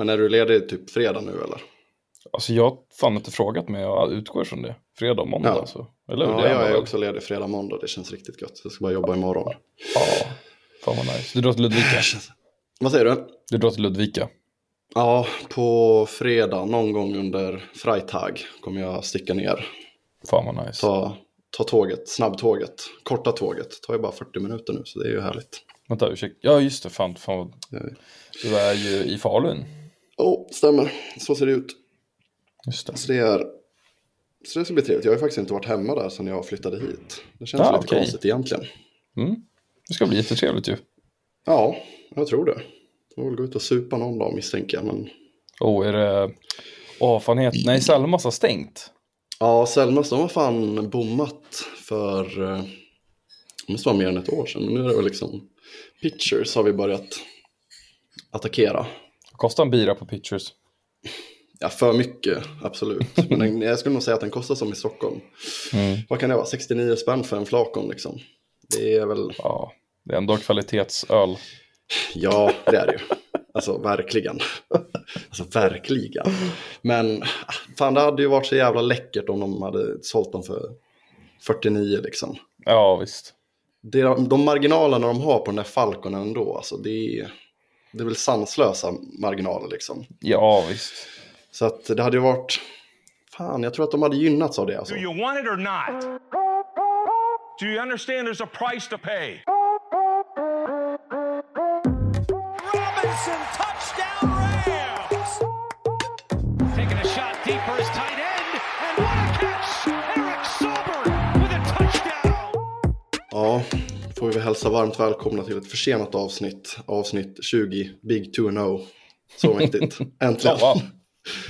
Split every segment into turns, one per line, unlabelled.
Men är du ledig typ fredag nu eller?
Alltså jag har fan inte frågat men jag utgår från det. Fredag och måndag
Ja.
alltså. Eller hur?
Ja, jag är
väl?
också ledig fredag måndag, det känns riktigt gött. Jag ska bara jobba imorgon.
Ja, fan vad nice. Du drar till Ludvika?
Vad säger du?
Du drar till Ludvika?
Ja, på fredag någon gång under Freitag kommer jag sticka ner.
Fan vad nice.
Ta, ta tåget, snabbtåget, korta tåget. Det tar ju bara 40 minuter nu så det är ju härligt.
Vänta, ursäkta. Ja just det, fan. fan.
Ja.
Du är ju i Falun.
Oh, stämmer. Så ser det ut.
Just det.
Så det, är, så det ska bli trevligt. Jag har faktiskt inte varit hemma där sedan jag flyttade hit. Det känns
Ah,
lite
okej.
konstigt egentligen.
Mm. Det ska bli jättetrevligt ju.
Ja, jag tror det. Jag vill gå ut och supa någon dag misstänker jag. Men...
Åh, är det... Åh, fan heter... Nej, Selmas har stängt.
Ja, Selmas de har fan bommat för eh, det måste vara mer än ett år sedan. Men nu är det väl liksom Pictures har vi börjat attackera.
Kostar en bira på Pictures.
Ja, för mycket, absolut. Men den, jag skulle nog säga att den kostar som i Stockholm.
Mm.
Vad kan det vara? 69 spänn för en flakon liksom. Det är väl,
Ja, det är ändå kvalitetsöl.
ja det är det ju. Alltså verkligen. Alltså verkligen. Men ah, fan det hade ju varit så jävla läckert om de hade sålt dem för 49 liksom.
Ja, visst.
Det, de marginalerna de har på den där Falconen ändå, alltså det är, det är väl sanslösa marginaler liksom.
Ja, visst.
Så att det hade ju varit, fan jag tror att de hade gynnats av det alltså.
Do you want it or not? Do you understand there's a price to pay?
Robinson, touchdown Rams! Taking a shot deep for his tight end, and what a catch! Eric Sober with a touchdown!
Ja, får vi hälsa varmt välkomna till ett försenat avsnitt, avsnitt 20, Big 2-0. Så mäktigt, äntligen.
Ja, wow.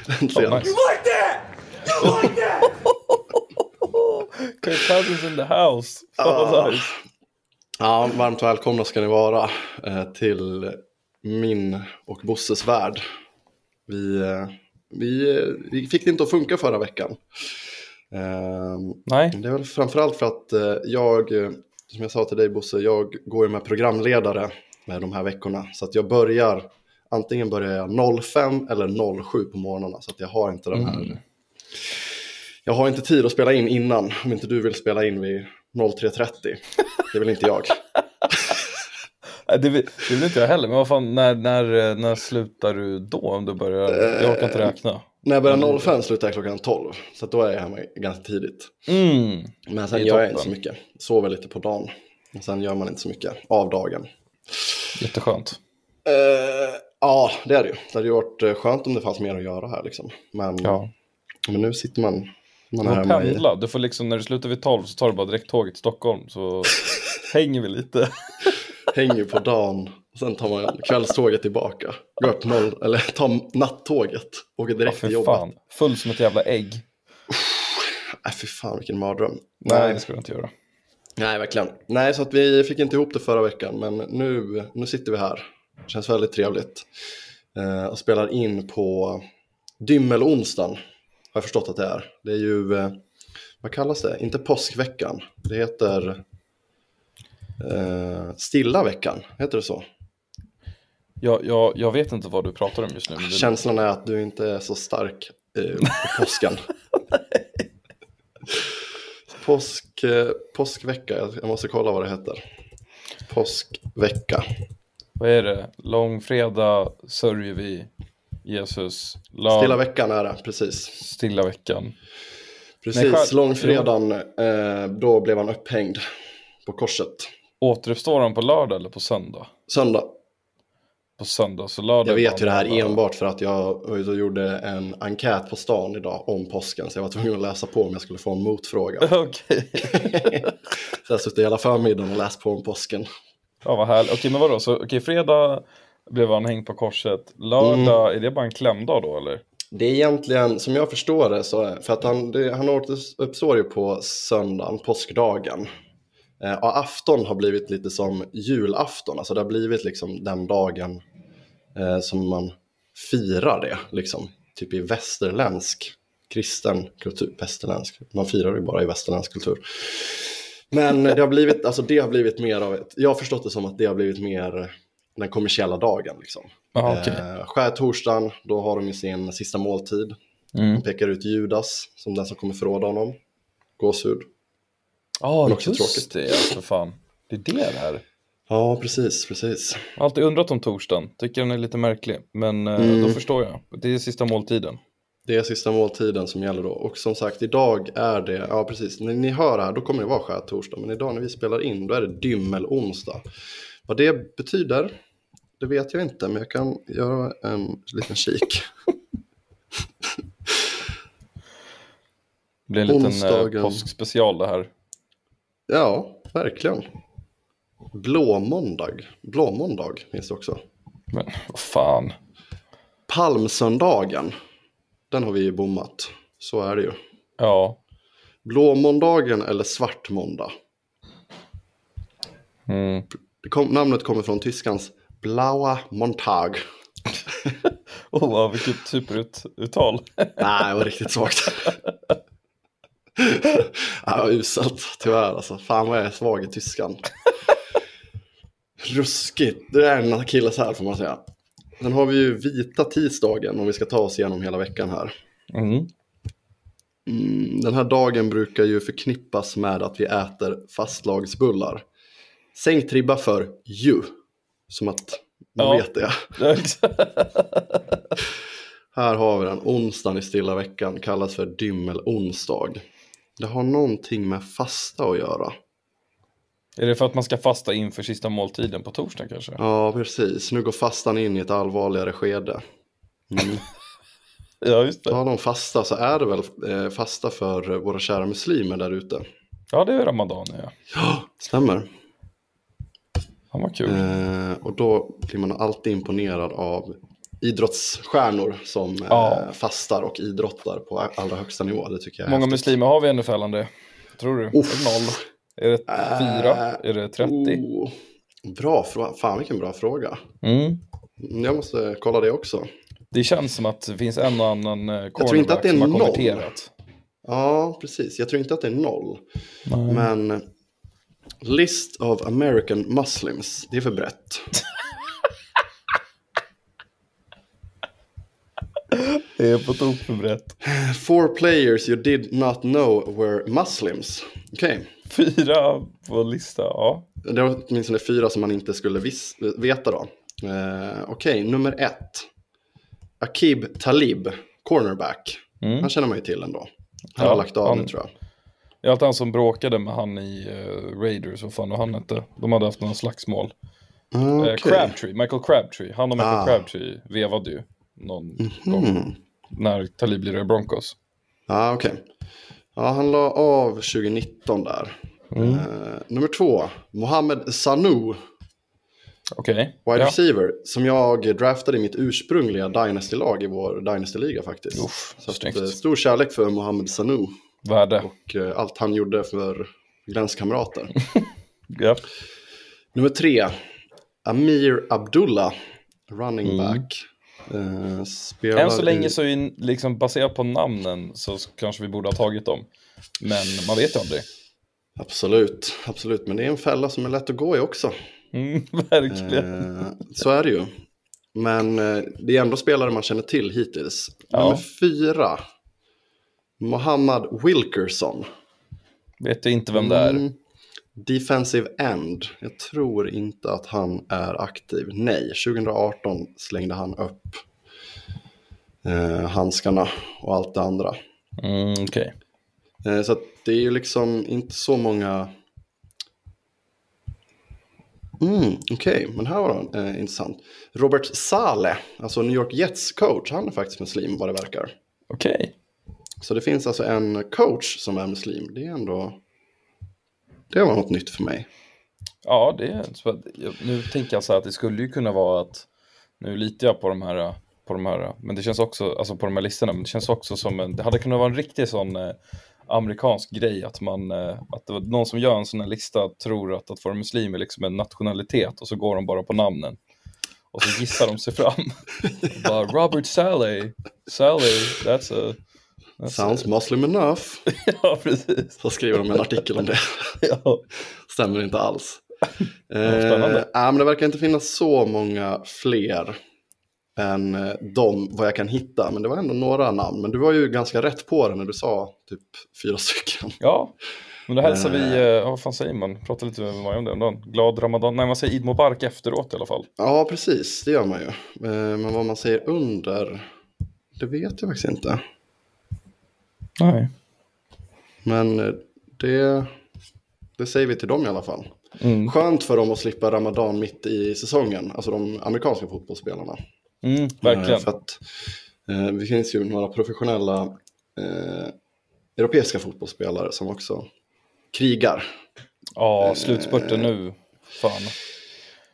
äntligen.
Oh, nice.
Like that! You like that?
Kirk Cousins in the house. Vad nice.
Ja, varmt välkomna ska ni vara eh, till min och Bosses värld. Vi, eh, vi, vi fick det inte att funka förra veckan. Eh,
Nej,
Det är väl framförallt för att eh, jag, som jag sa till dig Bosse, jag går ju med programledare med de här veckorna. Så att jag börjar, antingen börjar jag 05 eller 07 på morgnarna. Så att jag har inte den här,
Mm.
jag har inte tid att spela in innan. Om inte du vill spela in vid 03.30. Det vill inte jag.
Det vill, det vill inte jag heller. Men vad fan, när, när, när slutar du då om du börjar? Jag orkar inte räkna.
När jag börjar 05 slutar jag klockan 12. Så då är jag hemma ganska tidigt.
Mm.
Men sen gör jag inte så mycket. Sover lite på dagen. Och sen gör man inte så mycket av dagen.
Jätteskönt.
Eh, ja, det är det ju. Det hade ju varit eh, skönt om det fanns mer att göra här liksom. Men,
Ja.
men nu sitter man, man
Du får
hemma i...
pendla. Du får liksom, när du slutar vid 12 så tar du bara direkt tåget till Stockholm. Så hänger vi lite.
Hänger på dagen. Sen tar man kvällståget tillbaka. Går upp noll, eller tar nattåget. Åker
Ja,
direkt till
för
jobbet.
fan. Full som ett jävla ägg.
Nej, fy fan vilken mardröm.
Nej, det ska du inte göra.
Nej, verkligen. Nej, så att vi fick inte ihop det förra veckan. Men nu, nu sitter vi här. Det känns väldigt trevligt. Eh, och spelar in på Dymmelonsdagen. Har jag förstått att det är. Det är ju, eh, vad kallas det? Inte påskveckan. Det heter eh, Stilla veckan. Heter det så?
Jag, jag, jag vet inte vad du pratar om just nu. Men
Känslan är att du inte är så stark eh, på påsken. Påsk, eh, påskvecka, jag, jag måste kolla vad det heter. Påskvecka.
Vad är det? Långfredag sörjer vi Jesus. Lag,
Stilla veckan är det, precis.
stilla veckan.
Precis,
Nej, själv-
långfredagen, eh, då blev han upphängd på korset.
Återuppstår han på lördag eller på söndag?
Söndag.
På söndag, så lördag.
Jag vet ju det här
alla-
enbart för att jag och gjorde en enkät på stan idag om påsken. Så jag var tvungen att läsa på om jag skulle få en motfråga.
Okej.
så jag suttit hela förmiddagen och läst på om påsken.
Ja, vad härligt. Okej, men vadå? Så okej, fredag blev han hängd på korset. Lördag,
Mm.
är det bara en klämdag då eller?
Det är egentligen, som jag förstår det, så är, för att han, det, han återuppstår ju på söndagen, påskdagen. Eh, och afton har blivit lite som julafton, alltså det har blivit liksom den dagen eh, som man firar det, liksom. Typ i västerländsk kristen kultur, västerländsk, man firar ju bara i västerländsk kultur. Men det har blivit, alltså det har blivit mer av ett, jag har förstått det som att det har blivit mer den kommersiella dagen. Liksom.
Jaha, okej.
Eh, skärtorsdagen, då har de ju sin sista måltid.
Mm.
De pekar ut Judas som den som kommer förråda honom. Gåshud.
Ja,
Men också
just det, ja, för fan. Det är det det här.
Ja, precis, precis.
Jag har alltid undrat om torsdagen, tycker den är lite märklig. Men eh,
Mm.
då förstår jag. Det är sista måltiden.
Det är sista måltiden som gäller då. Och som sagt, idag är det, ja precis, när ni hör här då kommer det vara skärtorsdag. Men idag när vi spelar in då är det dymmelonsdag. Vad det betyder, det vet jag inte, men jag kan göra en liten kik.
Det blir en liten eh,
Onsdagen.
påskspecial det här.
Ja, verkligen. Blåmåndag. Blåmåndag finns det också.
Men vad fan.
Palmsöndagen. Den har vi ju bommat. Så är det ju.
Ja.
Blåmåndagen eller svartmåndag.
Mm.
Kom, namnet kommer från tyskans Blaua Montag.
Oh, wow, vilket superuttal.
Nej, det var riktigt svagt. ja, det var uselt, tyvärr. Alltså. Fan vad jag är svag i tyskan. Ruskigt. Det är en kille så här får man säga. Sen har vi ju vita tisdagen om vi ska ta oss igenom hela veckan här.
Mm.
Mm, den här dagen brukar ju förknippas med att vi äter fastlagsbullar. Sänkt ribba för ju. Som att man
Ja.
vet det. Här har vi den. Onsdagen i stilla veckan kallas för dymmelonsdag. Det har någonting med fasta att göra.
Är det för att man ska fasta inför sista måltiden på torsdag kanske?
Ja, precis. Nu går fastan in i ett allvarligare skede. Mm.
Ja, just det.
Talar om fasta så är det väl eh, fasta för eh, våra kära muslimer där ute.
Ja, det är Ramadan, ja.
Ja, stämmer.
Han var kul.
Eh, och då blir man alltid imponerad av idrottsstjärnor som eh,
Ja.
fastar och idrottar på allra högsta nivå. Det tycker jag
Många muslimer har vi i NFL? Tror du?
Uff.
Noll? Är det fyra? Är det 30?
Oh, bra fråga. Fan vilken bra fråga.
Mm.
Jag måste kolla det också.
Det känns som att det finns en och annan eh,
tror inte att det är noll.
konverterat.
Ja, precis. Jag tror inte att det är noll.
Nej.
Men List of American Muslims, det är för brett.
Det är på tok för brett.
Four players you did not know were Muslims. Okej,
Fyra på lista, ja.
det var åtminstone fyra som man inte skulle vis- veta då. Eh, Okej, nummer ett. Akib Talib, cornerback.
Mm.
Han känner man ju till ändå. Han
Ja,
har lagt av
han-
nu tror jag.
Det är alltid han som bråkade med han i uh, Raiders, vad fan var han hette? De hade haft någon slagsmål.
Ah,
Eh. Crabtree, Michael Crabtree. Han och Michael
Ah.
Crabtree vevade ju någon gång
Hmm.
När Talib blev i Broncos.
Ja, okej. Ja, han la av 2019 där.
Mm.
Eh, nummer två, Mohamed Sanu,
Okej.
wide
Ja.
receiver, som jag draftade i mitt ursprungliga Dynasty-lag i vår Dynasty-liga faktiskt.
Uff,
Så att, eh, stor kärlek för Mohamed Sanu
Värde.
och eh, allt han gjorde för länskamrater.
Ja.
nummer tre, Amir Abdullah, running
Mm.
Spelar
Än så länge så är liksom baserat på namnen så kanske vi borde ha tagit dem. Men man vet ju aldrig.
Absolut, absolut. Men det är en fälla som är lätt att gå i också.
Mm, verkligen.
Eh, så är det ju. Men eh, det är ändå spelare man känner till hittills.
Ja.
Nummer fyra. Mohammad Wilkerson.
Vet jag inte vem det är.
Mm, defensive end. Jag tror inte att han är aktiv. Nej, 2018 slängde han upp eh, handskarna och allt det andra.
Mm, Okej.
Eh, så det är ju liksom inte så många... Mm, Okej, men här var det eh, intressant. Robert Saleh, alltså New York Jets coach, han är faktiskt muslim vad det verkar.
Okej.
Så det finns alltså en coach som är muslim. Det är ändå... Det var något nytt för mig.
Ja, det är Nu tänker jag så här att det skulle ju kunna vara att nu litar jag på de här, på de här, men det känns också, alltså på de här listorna, men det känns också som en, det hade kunnat vara en riktig sån eh, amerikansk grej att man, eh, att det var någon som gör en sån här lista tror att att vara muslim är liksom en nationalitet och så går de bara på namnen. Och så gissar de sig fram. bara, Robert Saleh, Saleh, that's a... That's
Sounds muslim enough.
Ja, precis.
Så skriver de en artikel om det.
Ja.
Stämmer inte alls. Eh, men det verkar inte finnas så många fler än eh, de vad jag kan hitta. Men det var ändå några namn. Men du var ju ganska rätt på det när du sa typ fyra stycken.
Ja, men då hälsar vi, eh, ja, vad fan säger man? Prata lite med mig om det. Då. Glad Ramadan, nej man säger Eid Mubarak efteråt i alla fall.
Ja, precis. Det gör man ju. Eh, men vad man säger under, det vet jag faktiskt inte.
Nej.
Men eh, det, det säger vi till dem i alla fall.
Mm.
Skönt för dem att slippa Ramadan mitt i säsongen. Alltså de amerikanska fotbollsspelarna.
Mm,
Eh,
verkligen.
För att eh, det finns ju några professionella eh, europeiska fotbollsspelare som också krigar.
Ja, slutspurten nu. Fan.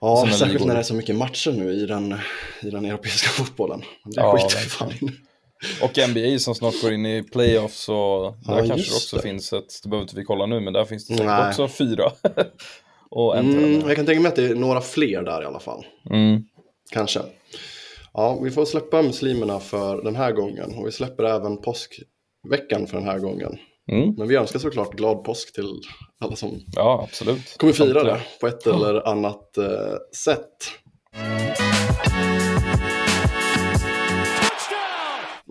Ja, särskilt när det är så mycket matcher nu i den, i den europeiska fotbollen. Det
Ja,
skiter vi fan i.
Och NBA som snart går in i playoffs och där
Ja,
kanske det också
det.
finns ett, det behöver inte vi kolla nu, men där finns det säkert
Nej.
också fyra. och en
Mm, jag kan tänka mig att det är några fler där i alla fall.
Mm.
Kanske. Ja, vi får släppa muslimerna för den här gången. Och vi släpper även påskveckan för den här gången.
Mm.
Men vi önskar såklart glad påsk till alla som
Ja, absolut.
kommer fira det på ett eller annat eh, sätt.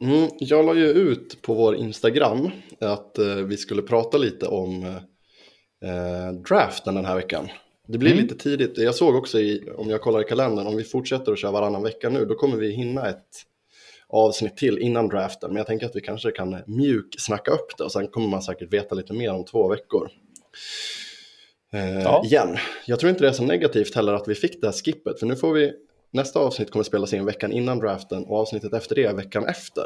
Mm, jag la ju ut på vår Instagram att eh, vi skulle prata lite om eh, draften den här veckan. Det blir
Mm.
lite tidigt. Jag såg också i, om jag kollar i kalendern, om vi fortsätter att köra varannan vecka nu, då kommer vi hinna ett avsnitt till innan draften. Men jag tänker att vi kanske kan mjuk snacka upp det och sen kommer man säkert veta lite mer om två veckor. Eh,
Ja.
Igen, jag tror inte det är så negativt heller att vi fick det här skippet, för nu får vi Nästa avsnitt kommer spelas in veckan innan draften och avsnittet efter det är veckan efter.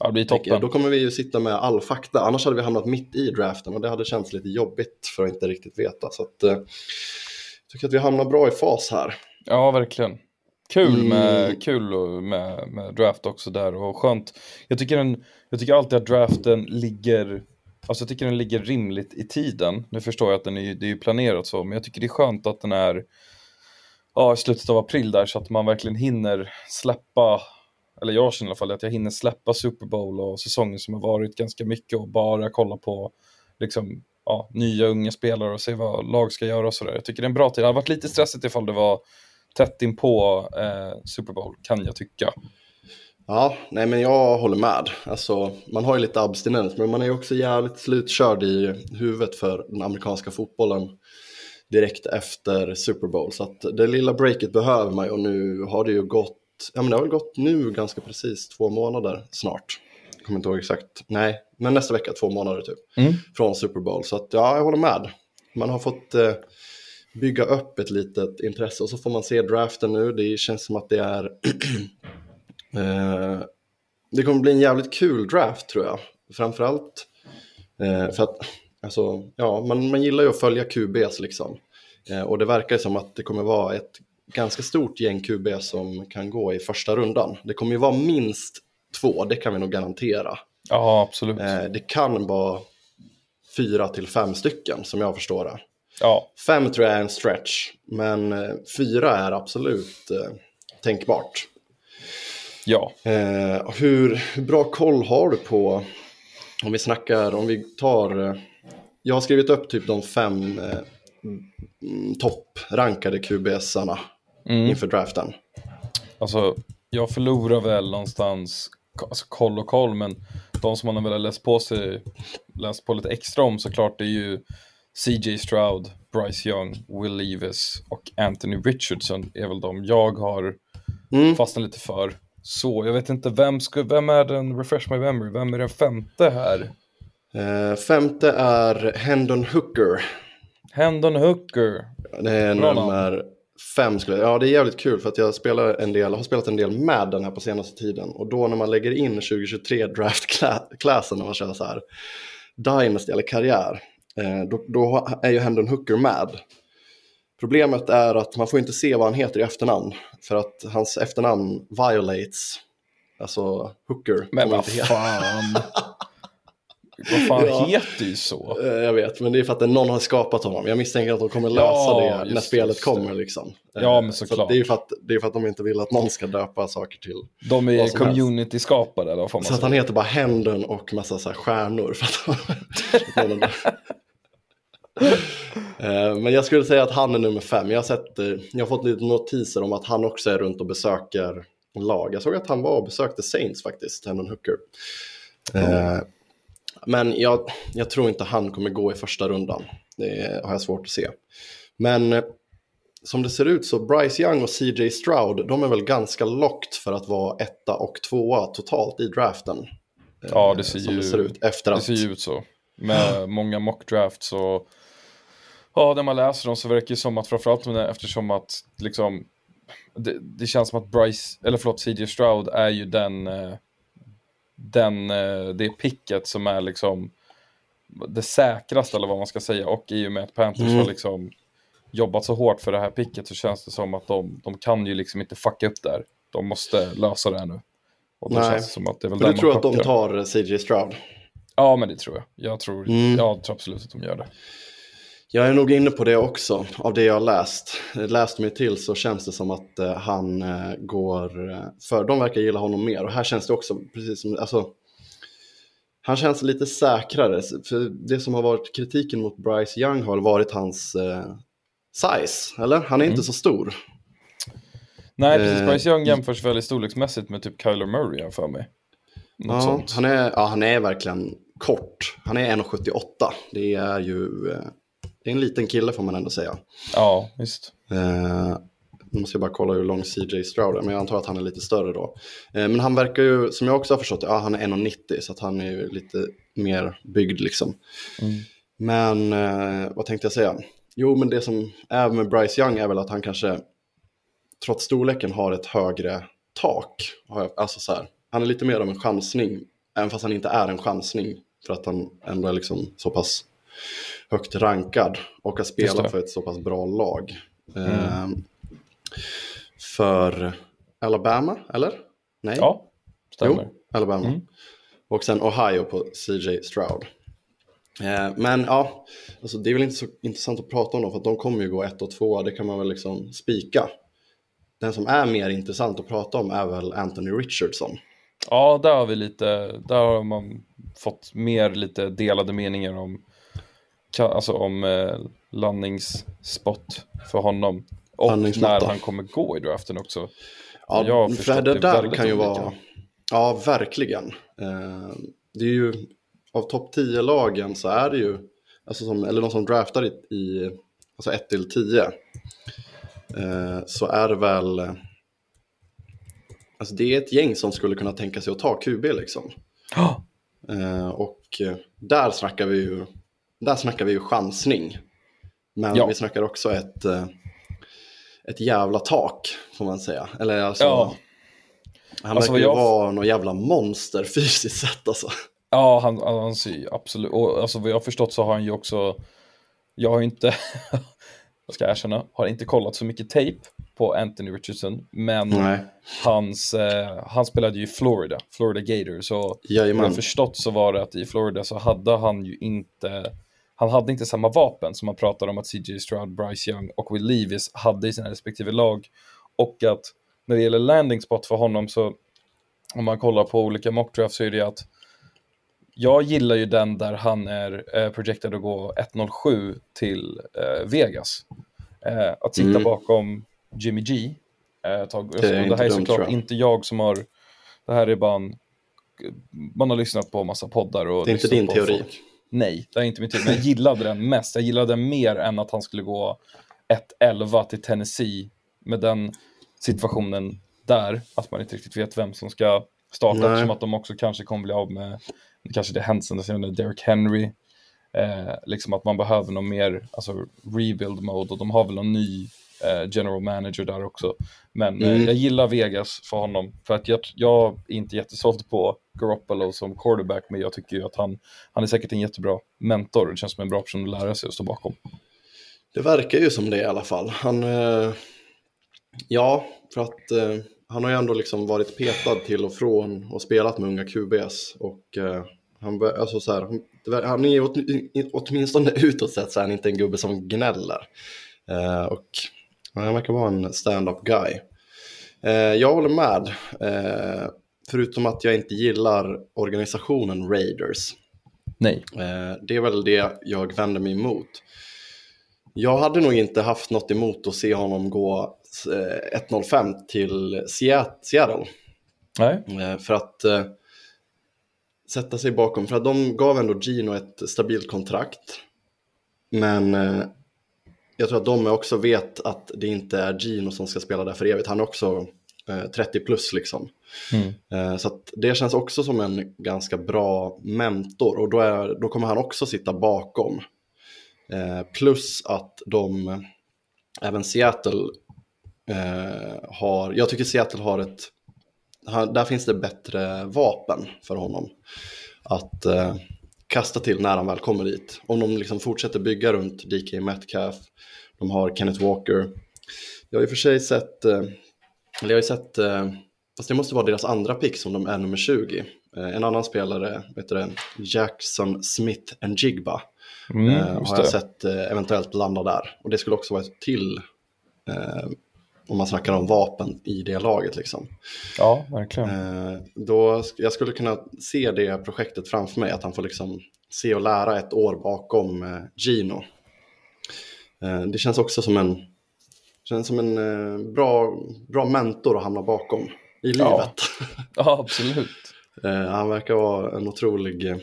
Ja, det blir toppen.
Då kommer vi ju sitta med all fakta, annars hade vi hamnat mitt i draften och det hade känts lite jobbigt för att inte riktigt veta. Så att, eh, jag tycker att vi hamnar bra i fas här.
Ja, verkligen. Kul,
Mm.
med, kul och- med, med draft också där och skönt. Jag tycker, den, jag tycker alltid att draften ligger, alltså jag tycker den ligger rimligt i tiden. Nu förstår jag att den är, det är planerat så, men jag tycker det är skönt att den är ja, i slutet av april där så att man verkligen hinner släppa, eller jag känner i alla fall att jag hinner släppa Super Bowl och säsongen som har varit ganska mycket och bara kolla på liksom, ja, nya unga spelare och se vad lag ska göra och sådär. Jag tycker det är en bra tid. Det hade varit lite stressigt ifall det var tätt in på eh, Super Bowl, kan jag tycka.
Ja, nej men jag håller med. Alltså, man har ju lite abstinens, men man är ju också jävligt slutkörd i huvudet för den amerikanska fotbollen direkt efter Super Bowl. Så att det lilla breaket behöver man ju och nu har det ju gått, ja men det har väl gått nu ganska precis två månader snart. Jag kommer inte ihåg exakt, nej, men nästa vecka två månader typ.
Mm.
Från Super Bowl, så att ja, jag håller med. Man har fått eh, bygga upp ett litet intresse och så får man se draften nu. Det känns som att det är Eh, det kommer bli en jävligt kul draft tror jag. Framförallt eh, för att alltså, ja, man, man gillar ju att följa QBs liksom. Eh, och det verkar som att det kommer vara ett ganska stort gäng QB som kan gå i första rundan. Det kommer ju vara minst två, det kan vi nog garantera.
Ja, absolut.
Eh, det kan vara fyra till fem stycken som jag förstår det.
Ja,
Fem tror jag är en stretch, men eh, fyra är absolut eh, tänkbart.
ja.
Eh, hur, hur bra koll har du på, om vi snackar, om vi tar, eh, jag har skrivit upp typ de fem eh, mm, topprankade QBSarna
Mm.
inför draften.
Alltså, jag förlorar väl någonstans, alltså koll och koll, men de som man har väl läst på sig, läst på lite extra om såklart, det är ju CJ Stroud, Bryce Young, Will Levis och Anthony Richardson är väl de jag har
Mm.
fastnat lite för. Så jag vet inte, vem, ska, vem är den, refresh my memory, vem är den femte här?
Eh, femte är Hendon Hooker.
Hendon Hooker.
Det är
Bra namn.
nummer fem. Skulle. Ja, det är jävligt kul för att jag spelar en del, har spelat en del med den här på senaste tiden. Och då när man lägger in 2023 draft-klassen när man kör så här Dynasty eller karriär, eh, då, då är ju Hendon Hooker med. Problemet är att man får inte se vad han heter i efternamn. För att hans efternamn violates, alltså Hooker.
Men vad fan. vad fan
Ja.
heter ju så?
Eh, Jag vet, men det är för att någon har skapat honom. Jag misstänker att de kommer lösa
Ja,
det när spelet
det.
kommer. Liksom.
Ja,
Eh,
men
så
såklart.
det, är för att, det är för att de inte vill att någon ska döpa saker till.
De är community-skapade man
Så att
säga?
han heter bara Händen och massa så här stjärnor. För att Eh, Men jag skulle säga att han är nummer fem. Jag har, sett, jag har fått lite notiser om att han också är runt och besöker lag. Jag såg att han var och besökte Saints faktiskt, Hendon Hooker. Eh, Men jag, jag tror inte han kommer gå i första rundan. Det har jag svårt att se. Men eh, som det ser ut så Bryce Young och CJ Stroud, de är väl ganska locked för att vara etta och tvåa totalt i draften. Eh,
Ja, det ser
som
ju-
det ser ut efter
Det
att...
ser ju ut så. Med många mock drafts och ja, när man läser dem så verkar det som att framförallt eftersom att liksom det, det känns som att Bryce, eller förlåt, CJ Stroud är ju den, eh, den, eh, det picket som är liksom det säkraste eller vad man ska säga och i och med att Panthers
Mm.
har liksom jobbat så hårt för det här picket så känns det som att de, de kan ju liksom inte fucka upp där. De måste lösa det här nu. Och då
Nej.
känns det som att det är väl
du tror att de tar CJ Stroud?
Ja, men det tror jag. Jag tror,
Mm.
jag tror absolut att de gör det.
Jag är nog inne på det också, av det jag har läst. Läst mig till så känns det som att eh, han eh, går eh, för. De verkar gilla honom mer. Och här känns det också, precis som, alltså, han känns lite säkrare. För det som har varit kritiken mot Bryce Young har varit hans eh, size, eller? Han är inte
Mm.
så stor.
Nej, precis.
Eh,
Bryce Young jämförs väldigt storleksmässigt med typ Kyler Murray för mig. Något
Ja,
sånt.
han, är, ja, han är verkligen kort. Han är 1,78. Det är ju eh, det är en liten kille får man ändå säga.
Ja, visst.
Eh, nu måste jag bara kolla hur lång CJ Stroud är, men jag antar att han är lite större då. Eh, men han verkar ju, som jag också har förstått ja, han är 1,90 så att han är ju lite mer byggd liksom.
Mm.
Men eh, vad tänkte jag säga? Jo, men det som är med Bryce Young är väl att han kanske, trots storleken, har ett högre tak. Alltså så här, han är lite mer av en chansning, även fast han inte är en chansning. För att han ändå är liksom så pass högt rankad och har spelat
det.
för ett så pass bra lag. Eh, för Alabama, eller? Nej?
Ja, stämmer.
Jo, Alabama.
Mm.
Och sen Ohio på CJ Stroud. Eh, men ja, alltså det är väl inte så intressant att prata om dem för att de kommer ju gå ett och två, det kan man väl liksom spika. Den som är mer intressant att prata om är väl Anthony Richardson.
Ja, där har vi lite, där har man fått mer lite delade meningar om, alltså om eh, landningsspot för honom. Och när han kommer gå i draften också.
Ja,
Jag
för det
det
där kan ju
olika.
vara... Ja, verkligen. Eh, det är ju, av topp 10-lagen så är det ju, alltså som, eller de som draftar i, i alltså 1 till 10, eh, så är det väl, alltså det är ett gäng som skulle kunna tänka sig att ta QB liksom.
Ja,
Eh, och eh, där snackar vi ju, där snackar vi ju chansning. Men
Ja.
vi snackar också ett, eh, ett jävla tak, får man säga. Eller alltså,
Ja.
han
Alltså,
verkar ju
jag-
vara någon jävla monster fysiskt sett alltså.
Ja, han, han ser ju absolut, och alltså vad jag har förstått så har han ju också, jag har inte, jag ska erkänna, har inte kollat så mycket tape på Anthony Richardson, men
Nej,
hans, eh, han spelade ju i Florida, Florida Gators, så vad jag har förstått så var det att i Florida så hade han ju inte, han hade inte samma vapen som man pratar om att CJ Stroud, Bryce Young och Will Levis hade i sina respektive lag. Och att när det gäller landing spot för honom så, om man kollar på olika mockdrafts så är det att jag gillar ju den där han är eh, projected att gå 1.07 till eh, Vegas. Eh, att sitta
Mm.
bakom Jimmy G. Eh, tag,
Det är
det här är såklart inte jag som har, det här är bara en, man har lyssnat på massa poddar och
Det är inte din teori.
folk. Nej, det är inte min teori, men jag gillade den mest. Jag gillade den mer än att han skulle gå 1-11 till Tennessee med den situationen där, att man inte riktigt vet vem som ska starta,
Nej.
eftersom att de också kanske kommer bli av med, kanske det Henson, är Derek Henry, eh, liksom att man behöver någon mer, alltså rebuild mode, och de har väl någon ny general manager där också. Men eh,
Mm.
jag gillar Vegas för honom, för att jag, jag är inte jättesåld på Garoppolo som quarterback, men jag tycker ju att han, han är säkert en jättebra mentor, det känns som en bra person att lära sig och stå bakom.
Det verkar ju som det i alla fall. Han, eh, ja, för att eh, han har ju ändå liksom varit petad till och från och spelat med unga QBs. Och eh, han, alltså så här, han, är åt, åtminstone utåt sett så är han inte en gubbe som gnäller. Eh, och han verkar vara en stand-up guy. Eh, jag håller med. Eh, förutom att jag inte gillar organisationen Raiders.
Nej.
Eh, det är väl det jag vänder mig emot. Jag hade nog inte haft något emot att se honom gå eh, 1.05 till Seat- Seattle.
Nej,
För att sätta sig bakom, för att de gav ändå Gino ett stabilt kontrakt. Men jag tror att de också vet att det inte är Gino som ska spela där för evigt. Han är också eh, 30 plus liksom.
Mm.
Eh, så det känns också som en ganska bra mentor och då, är, då kommer han också sitta bakom. Eh, plus att de, även Seattle eh, har, jag tycker Seattle har ett, han, där finns det bättre vapen för honom att eh, kasta till när han väl kommer dit. Om de liksom fortsätter bygga runt DK Metcalf, de har Kenneth Walker. Jag har i och för sig sett, eh, eller jag har ju sett, eh, fast det måste vara deras andra pick som de är nummer 20. Eh, en annan spelare, du det, Jackson Smith and Jigba.
mm,
har jag sett eventuellt landa där. Och det skulle också vara ett till, om man snackar om vapen i det laget liksom.
Ja, verkligen.
Eh, då, jag skulle kunna se det projektet framför mig, att han får liksom se och lära ett år bakom eh, Gino. Eh, det känns också som en, känns som en bra, bra mentor att hamna bakom i
Ja.
livet.
Ja, absolut.
Eh, han verkar vara en otrolig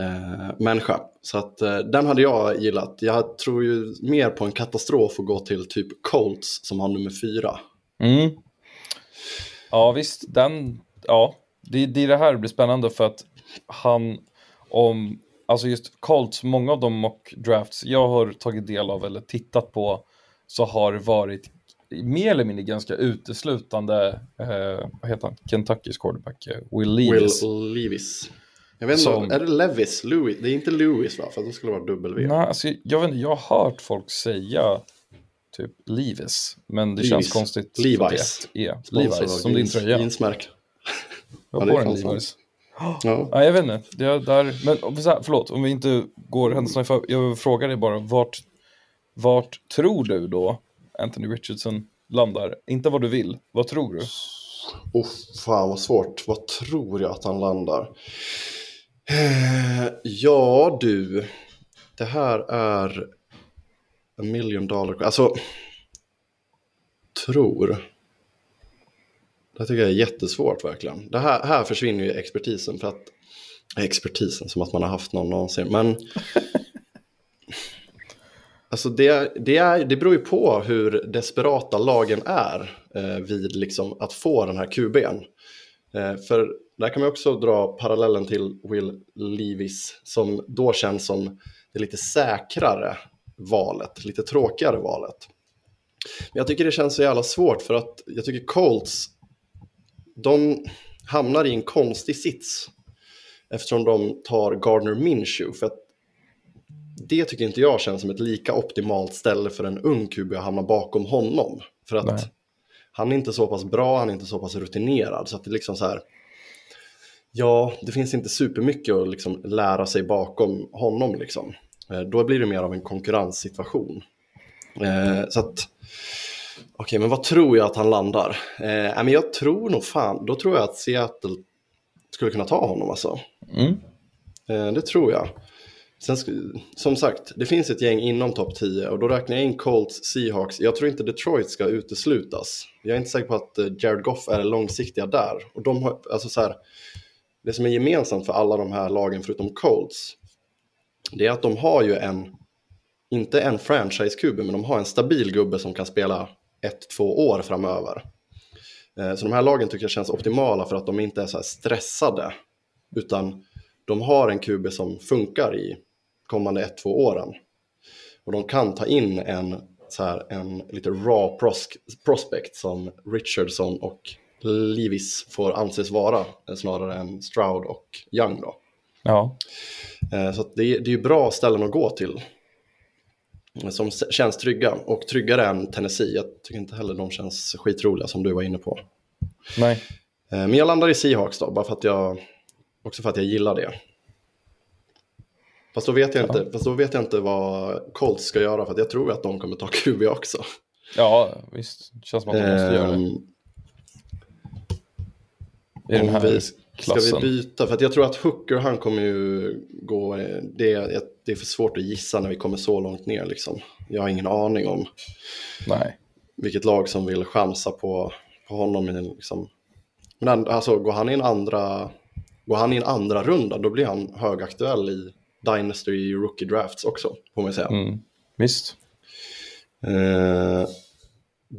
eh, människa. Så att eh, den hade jag gillat. Jag tror ju mer på en katastrof att gå till typ Colts som har nummer fyra.
Mm. Ja, visst, den, ja, det, det är det här blir spännande för att han, om, alltså just Colts, många av de mock drafts jag har tagit del av eller tittat på så har det varit mer eller mindre ganska uteslutande, eh, vad heter han, Kentuckys quarterback, eh, Will Levis.
Will Levis. Jag vet inte,
Som-
är det Levis? Louis? Det är inte Louis va? För då skulle det vara W.
Nej, alltså, jag, vet inte, jag har hört folk säga typ Levis, men det
Levis.
känns konstigt.
Levi's.
E. Levi's, som din tröja.
Jeansmärke.
Jag
Ja,
har
är
på en
fan
Levi's.
Ja.
Ja, jag vet inte. Det är där, men så här, förlåt, om vi inte går händelserna för, Jag vill fråga dig bara, vart, vart tror du då Anthony Richardson landar? Inte vad du vill, vad tror du?
Oh, fan vad svårt. Vad tror jag att han landar? Eh, ja du. Det här är a million dollar. Alltså. Tror. Det tycker jag är jättesvårt verkligen. Det här, här försvinner ju expertisen för att expertisen som att man har haft någon någonsin. Men Alltså det, det, är, det beror ju på hur desperata lagen är eh, vid liksom att få den här QB'n. Eh, för där kan man också dra parallellen till Will Levis som då känns som det lite säkrare valet, lite tråkigare valet. Men jag tycker det känns så jävla svårt för att jag tycker Colts, de hamnar i en konstig sits eftersom de tar Gardner Minshew. För att det tycker inte jag känns som ett lika optimalt ställe för en ung QB att hamna bakom honom. För att
Nej.
han är inte så pass bra, han är inte så pass rutinerad. Så att det är liksom så här, ja, det finns inte supermycket att liksom lära sig bakom honom. Liksom. Eh, Då blir det mer av en konkurrenssituation. Eh, så att, okej, men vad tror jag att han landar? Eh, men jag tror nog fan, då tror jag att Seattle skulle kunna ta honom alltså.
Mm.
Eh, det tror jag. Sen, som sagt, det finns ett gäng inom topp 10 och då räknar jag in Colts, Seahawks. Jag tror inte Detroit ska uteslutas. Jag är inte säker på att eh, Jared Goff är långsiktiga där. Och de har, alltså så här, det som är gemensamt för alla de här lagen förutom Colts, det är att de har ju en, inte en franchise-QB, men de har en stabil gubbe som kan spela ett, två år framöver. Eh, så de här lagen tycker jag känns optimala för att de inte är så här stressade, utan de har en QB som funkar i kommande ett, två åren. Och de kan ta in en, så här, en lite raw pros- prospect som Richardson och Levis får anses vara, eh, snarare än Stroud och Young då.
Ja,
Eh, Så det, är, det är ju bra ställen att gå till. eh, Som känns trygga och tryggare än Tennessee. Jag tycker inte heller de känns skitroliga som du var inne på.
nej.
Men jag landar i Seahawks då, bara för att jag, också för att jag gillar det. Fast då vet jag, inte, fast då vet jag inte vad Colts ska göra, för att jag tror att de kommer ta QB också.
Ja, visst. Det känns som att de måste göra det. I den
om
här
vi- Ska
klassen.
vi byta? För jag tror att Hooker han kommer ju gå, det är, det är för svårt att gissa när vi kommer så långt ner liksom. Jag har ingen aning om
Nej.
vilket lag som vill chansa på, på honom. Liksom. Men alltså, går han i en andra, går han i en andra runda då blir han högaktuell i Dynasty Rookie Drafts också, får man säga.
Mm. Visst.
Eh,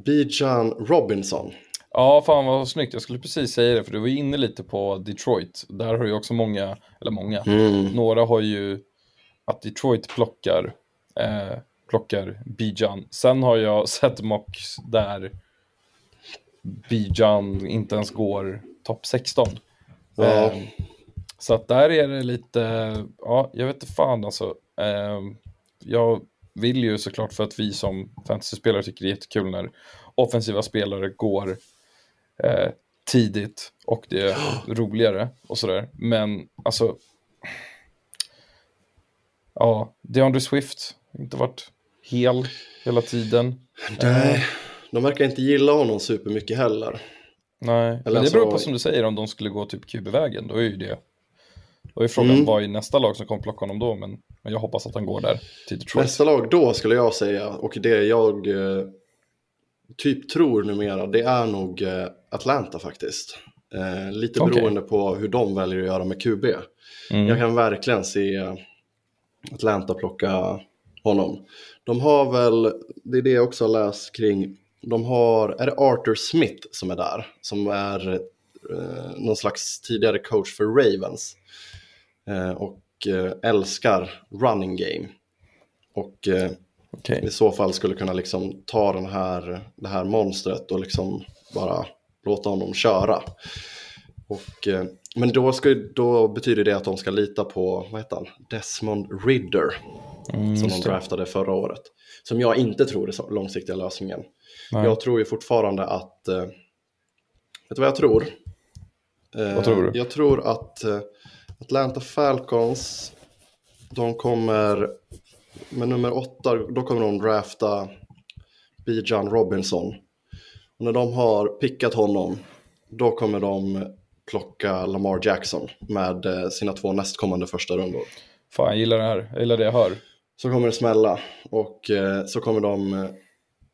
Bijan Robinson.
Ja, fan vad snyggt. Jag skulle precis säga det, för du var inne lite på Detroit. Där har ju också många, eller många,
Mm.
några har ju att Detroit plockar, eh, plockar Bijan. Sen har jag sett mocks där Bijan inte ens går topp 16.
Ja.
Eh, så att där är det lite, ja, jag vet inte fan alltså. Eh, jag vill ju såklart för att vi som fantasyspelare tycker det är jättekul när offensiva spelare går eh, tidigt och det är roligare och sådär. Men alltså, ja, DeAndre Swift har inte varit hel hela tiden.
Nej, de verkar inte gilla honom supermycket heller.
Nej, men det
alltså-
beror på som du säger om de skulle gå typ QB-vägen, då är ju det då är frågan
Mm.
vad är nästa lag som kommer plocka honom då, men, men jag hoppas att han går där till Detroit.
Nästa lag då skulle jag säga, och det jag eh, typ tror numera, det är nog eh, Atlanta faktiskt. Eh, lite
Okej.
beroende på hur de väljer att göra med QB.
Mm.
Jag kan verkligen se Atlanta plocka honom. De har väl, det är det jag också har läst kring, de har, är det Arthur Smith som är där? Som är eh, någon slags tidigare coach för Ravens. Eh, och eh, älskar running game. Och eh,
Okej.
i så fall skulle kunna liksom ta den här, det här monstret och liksom bara låta honom köra. Och, eh, men då, ska, då betyder det att de ska lita på, vad heter han, Desmond Ridder.
Mm,
som de draftade förra året. Som jag inte tror är långsiktiga lösningen.
Nej.
Jag tror ju fortfarande att, eh, vet du vad jag tror? Eh,
Vad tror du?
Jag tror att Atlanta Falcons, de kommer med nummer åtta, då kommer de drafta Bijan Robinson. Och när de har pickat honom, då kommer de plocka Lamar Jackson med eh, sina två nästkommande första rundor.
Fan, jag gillar det här. Jag gillar det jag hör.
Så kommer det smälla och eh, så kommer de eh,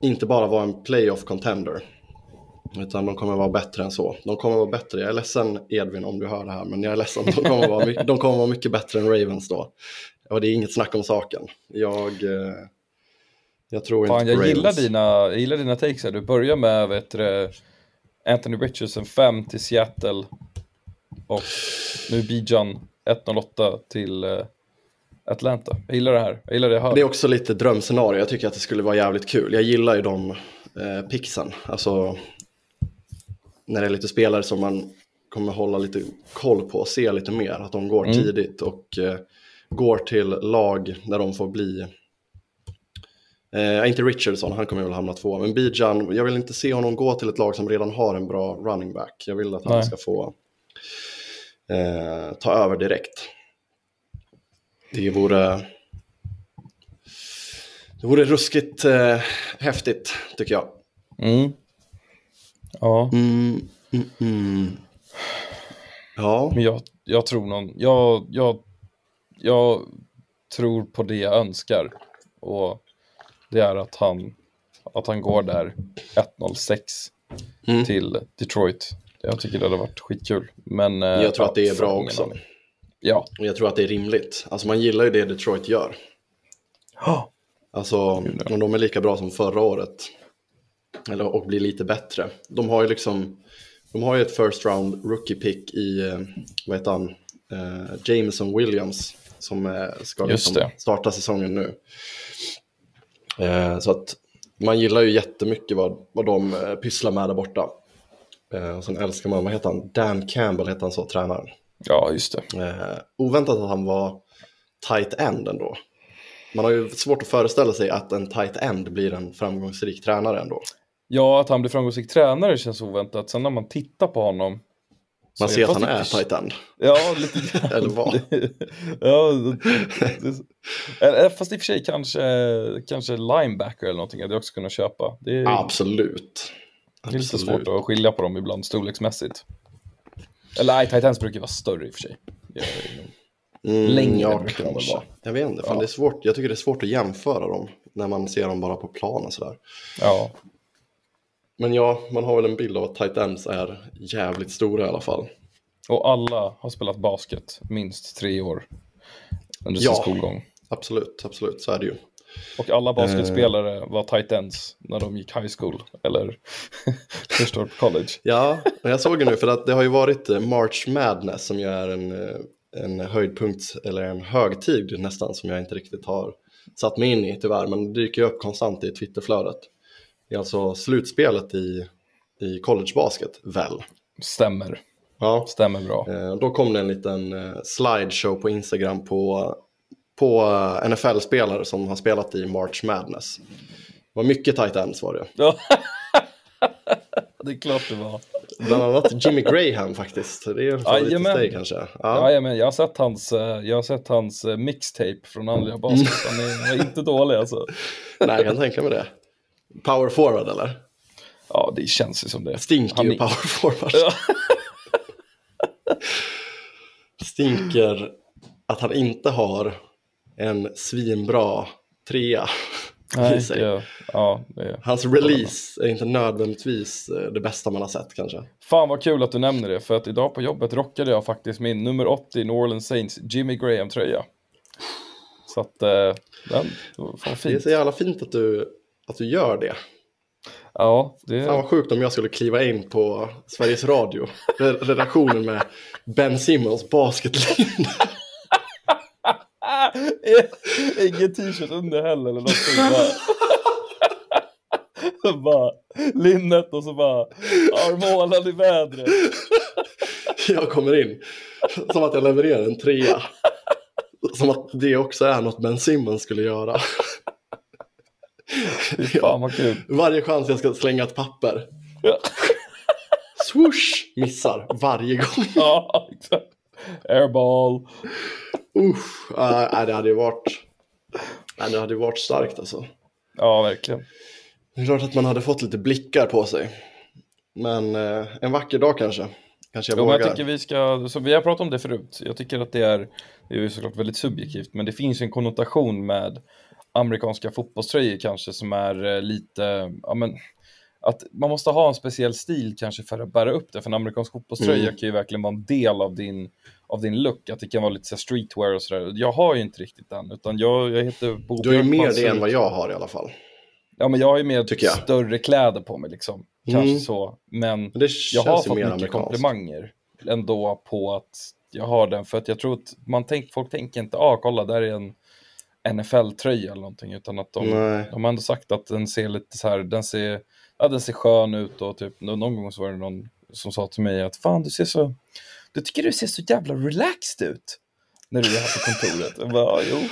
inte bara vara en playoff contender. Utan de kommer vara bättre än så. De kommer vara bättre, jag är ledsen Edvin om du hör det här, men jag är ledsen. De kommer vara, de kommer vara mycket bättre än Ravens då. Och det är inget snack om saken. Jag, eh, jag tror
Fan,
inte på
jag gillar dina, jag gillar dina takes här. Du börjar med vet du, Anthony Richardson 5 till Seattle och nu Bijan 108 till eh, Atlanta. Jag gillar det här. Jag gillar det jag hör.
Det är också lite drömscenario, jag tycker att det skulle vara jävligt kul. Jag gillar ju de eh, pixen, alltså när det är lite spelare som man kommer hålla lite koll på och se lite mer, att de går
Mm.
tidigt och eh, går till lag där de får bli Eh, inte Richardson, han kommer väl hamna två. Men Bijan, jag vill inte se honom gå till ett lag som redan har en bra running back. Jag vill att han
Nej.
ska få eh, ta över direkt. Det vore, det vore ruskigt eh, häftigt, tycker jag.
Mm. Ja,
Mm, mm, mm. Ja,
men jag, jag tror någon, jag, jag, jag tror på det jag önskar. Och det är att han, att han går där 1.06
Mm.
till Detroit. Jag tycker det hade varit skitkul. Men, eh,
jag tror att det är bra också.
Ja.
Och jag tror att det är rimligt. Alltså man gillar ju det Detroit gör. Alltså om de är lika bra som förra året. Eller, och blir lite bättre. De har ju liksom, de har ju ett first round rookie pick i, eh, vad heter han, eh, Jameson Williams. Som eh, ska liksom starta säsongen nu. Eh, så att man gillar ju jättemycket vad, vad de eh, pysslar med där borta. Eh, och sen älskar man, vad heter han, Dan Campbell heter han så, tränaren.
ja, just det.
Eh, oväntat att han var tight end ändå. Man har ju svårt att föreställa sig att en tight end blir en framgångsrik tränare ändå.
Ja, att han blir framgångsrik tränare känns oväntat. Sen när man tittar på honom.
Man ser att han är tight end.
Ja, lite grann.
Eller vad?
ja, det, fast i och för sig kanske, kanske linebacker eller någonting hade jag också kunnat köpa. Det är,
Absolut.
det är lite
Absolut.
svårt att skilja på dem ibland storleksmässigt. Eller nej, tight ends brukar vara större i och för sig.
Mm,
Längre
ja, kanske.
vara.
Jag vet inte, fan,
Ja.
det är svårt. jag tycker det är svårt att jämföra dem när man ser dem bara på planen sådär.
Ja,
Men ja, man har väl en bild av att tight ends är jävligt stora i alla fall.
och alla har spelat basket minst tre år under
Ja.
sin skolgång.
Absolut, absolut, så är det ju.
Och alla basketspelare
Eh.
var tight ends när de gick high school eller första året på college.
Ja, jag såg ju nu för att det har ju varit eh, March Madness som ju är en, eh, en höjdpunkt eller en högtid nästan som jag inte riktigt har satt mig in i tyvärr men det dyker ju upp konstant i Twitterflödet. Det är alltså slutspelet i, i collegebasket, väl?
Stämmer,
Ja,
stämmer bra.
eh, då kom det en liten eh, slideshow på Instagram på, på eh, NFL-spelare som har spelat i March Madness. Det var mycket tight ends var det.
Ja. det är klart det var.
Bland annat Jimmy Graham faktiskt. Det är en favorit
Jajamän.
dig kanske.
Ja. Ja, men jag har sett hans, jag har sett hans mixtape från andra basket. Han är inte dålig alltså.
Nej, jag kan tänka mig det. Power forward eller?
Ja, det känns ju som det.
Stinker
Han
ju power forward.
Ja.
Stinker att han inte har en svinbra trea i
Nej, ja, det är.
Hans release är inte nödvändigtvis eh, det bästa man har sett kanske.
Fan vad kul att du nämner det, för att idag på jobbet rockade jag faktiskt min nummer 80 New Orleans Saints Jimmy Graham-tröja. Så att, eh, den, fan
Det är
fint.
så jävla fint att du, att du gör det.
Ja, det,
Fan vad sjukt om jag skulle kliva in på Sveriges Radio, re- redaktionen med Ben Simmons basketlinje.
Ah, ingen t-shirt under heller eller någonting. Bara, bara linnet och så bara armhålan i vädret.
Jag kommer in som att jag levererar en trea. Som att det också är något Ben Simmons skulle göra.
Fan vad kul.
Varje chans jag ska slänga ett papper.
Ja.
Swoosh! Missar varje gång.
Ja, exakt. Airball.
Usch, nej, det hade ju varit... Nej, det hade varit starkt alltså.
Ja, verkligen.
Det är klart att man hade fått lite blickar på sig. Men eh, en vacker dag kanske. Kanske jag
Jo,
vågar.
jag tycker vi ska, så vi har pratat om det förut, jag tycker att det är, det är såklart väldigt subjektivt, men det finns en konnotation med amerikanska fotbollströjor kanske som är eh, lite, ja men, att man måste ha en speciell stil kanske för att bära upp det, för en amerikansk fotbollströja
Mm.
kan ju verkligen vara en del av din, av din look, att det kan vara lite så streetwear och sådär. Jag har ju inte riktigt den, utan jag, jag heter Bo
Du har ju mer det än vad jag har i alla fall.
Ja, men jag har ju mer större kläder på mig liksom, kanske
Mm.
så, men
Men
jag har fått
mer
mycket komplimanger ändå på att jag har den för att jag tror att man tänk, folk tänker inte, ah kolla där är en NFL-tröja eller någonting utan att de,
Nej.
de har ändå sagt att den ser lite så här, den ser, ja, den ser skön ut och typ nå- någon gång så var det någon som sa till mig att fan du ser så, du tycker du ser så jävla relaxed ut när du är här på kontoret. Jag bara, "Ja, jo.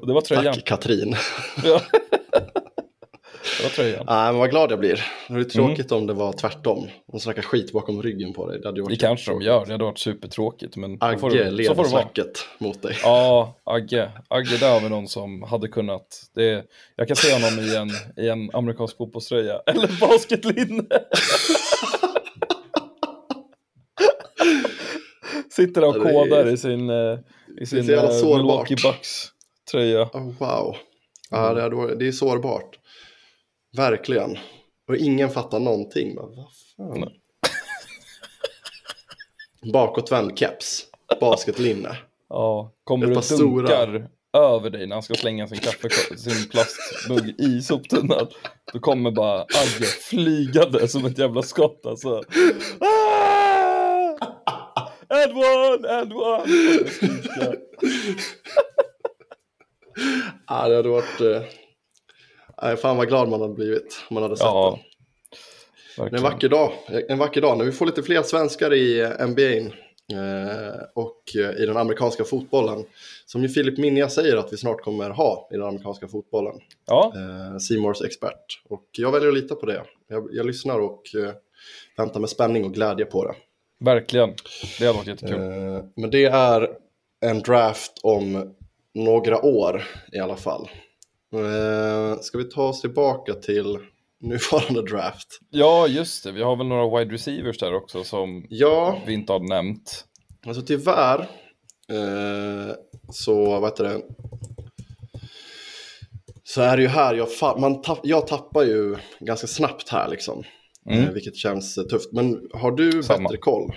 Och det var tröjan.
Tack Katrin.
Ja. det var tröjan.
Nej, men vad glad jag blir. Det är tråkigt om det var tvärtom. De snackar skit bakom ryggen på dig. Det, hade
Det kanske de
jättetråkigt.
gör, det hade varit supertråkigt men så får,
Agge
det, så
leder
får
snacket mot dig.
Ja, Agge. Agge, där har vi någon som hade kunnat. Det, jag kan se honom i en, i en amerikansk fotbollströja. Eller basketlinne. Sitter och kodar i sin, eh, i sin eh. Milwaukee Bucks tröja.
Oh, wow. Ja, det är sårbart. Verkligen. Och ingen fattar någonting. Bara, vad fan? Bakåtvänd keps. Basketlinne.
Ja, kommer du
par stora.
dunkar över dig när han ska slänga sin kaffe, sin plastmugg i soptunnan. Då kommer bara Agge flygande som ett jävla skott alltså. Ah! And one, and one!
Ja, det hade varit... Nej, fan vad glad man hade blivit om man hade sett
Ja,
den. En vacker dag. En vacker dag när vi får lite fler svenskar i eh, NBA eh, och eh, i den amerikanska fotbollen. Som ju Filip Minja säger att vi snart kommer ha i den amerikanska fotbollen.
Ja,
Seymours expert. Och jag väljer att lita på det. Jag, jag lyssnar och väntar med spänning och glädje på det.
verkligen. Det hade varit jättekul.
Men det är en draft om några år i alla fall. Eh, ska vi ta oss tillbaka till nuvarande draft.
Ja, just det. Vi har väl några wide receivers där också som
Ja,
vi inte har nämnt.
alltså tyvärr eh, så, vad heter det? Så är det ju här, jag, man tapp, jag tappar ju ganska snabbt här liksom.
Mm.
Eh, vilket känns eh, tufft. Men har du
Samma.
bättre koll?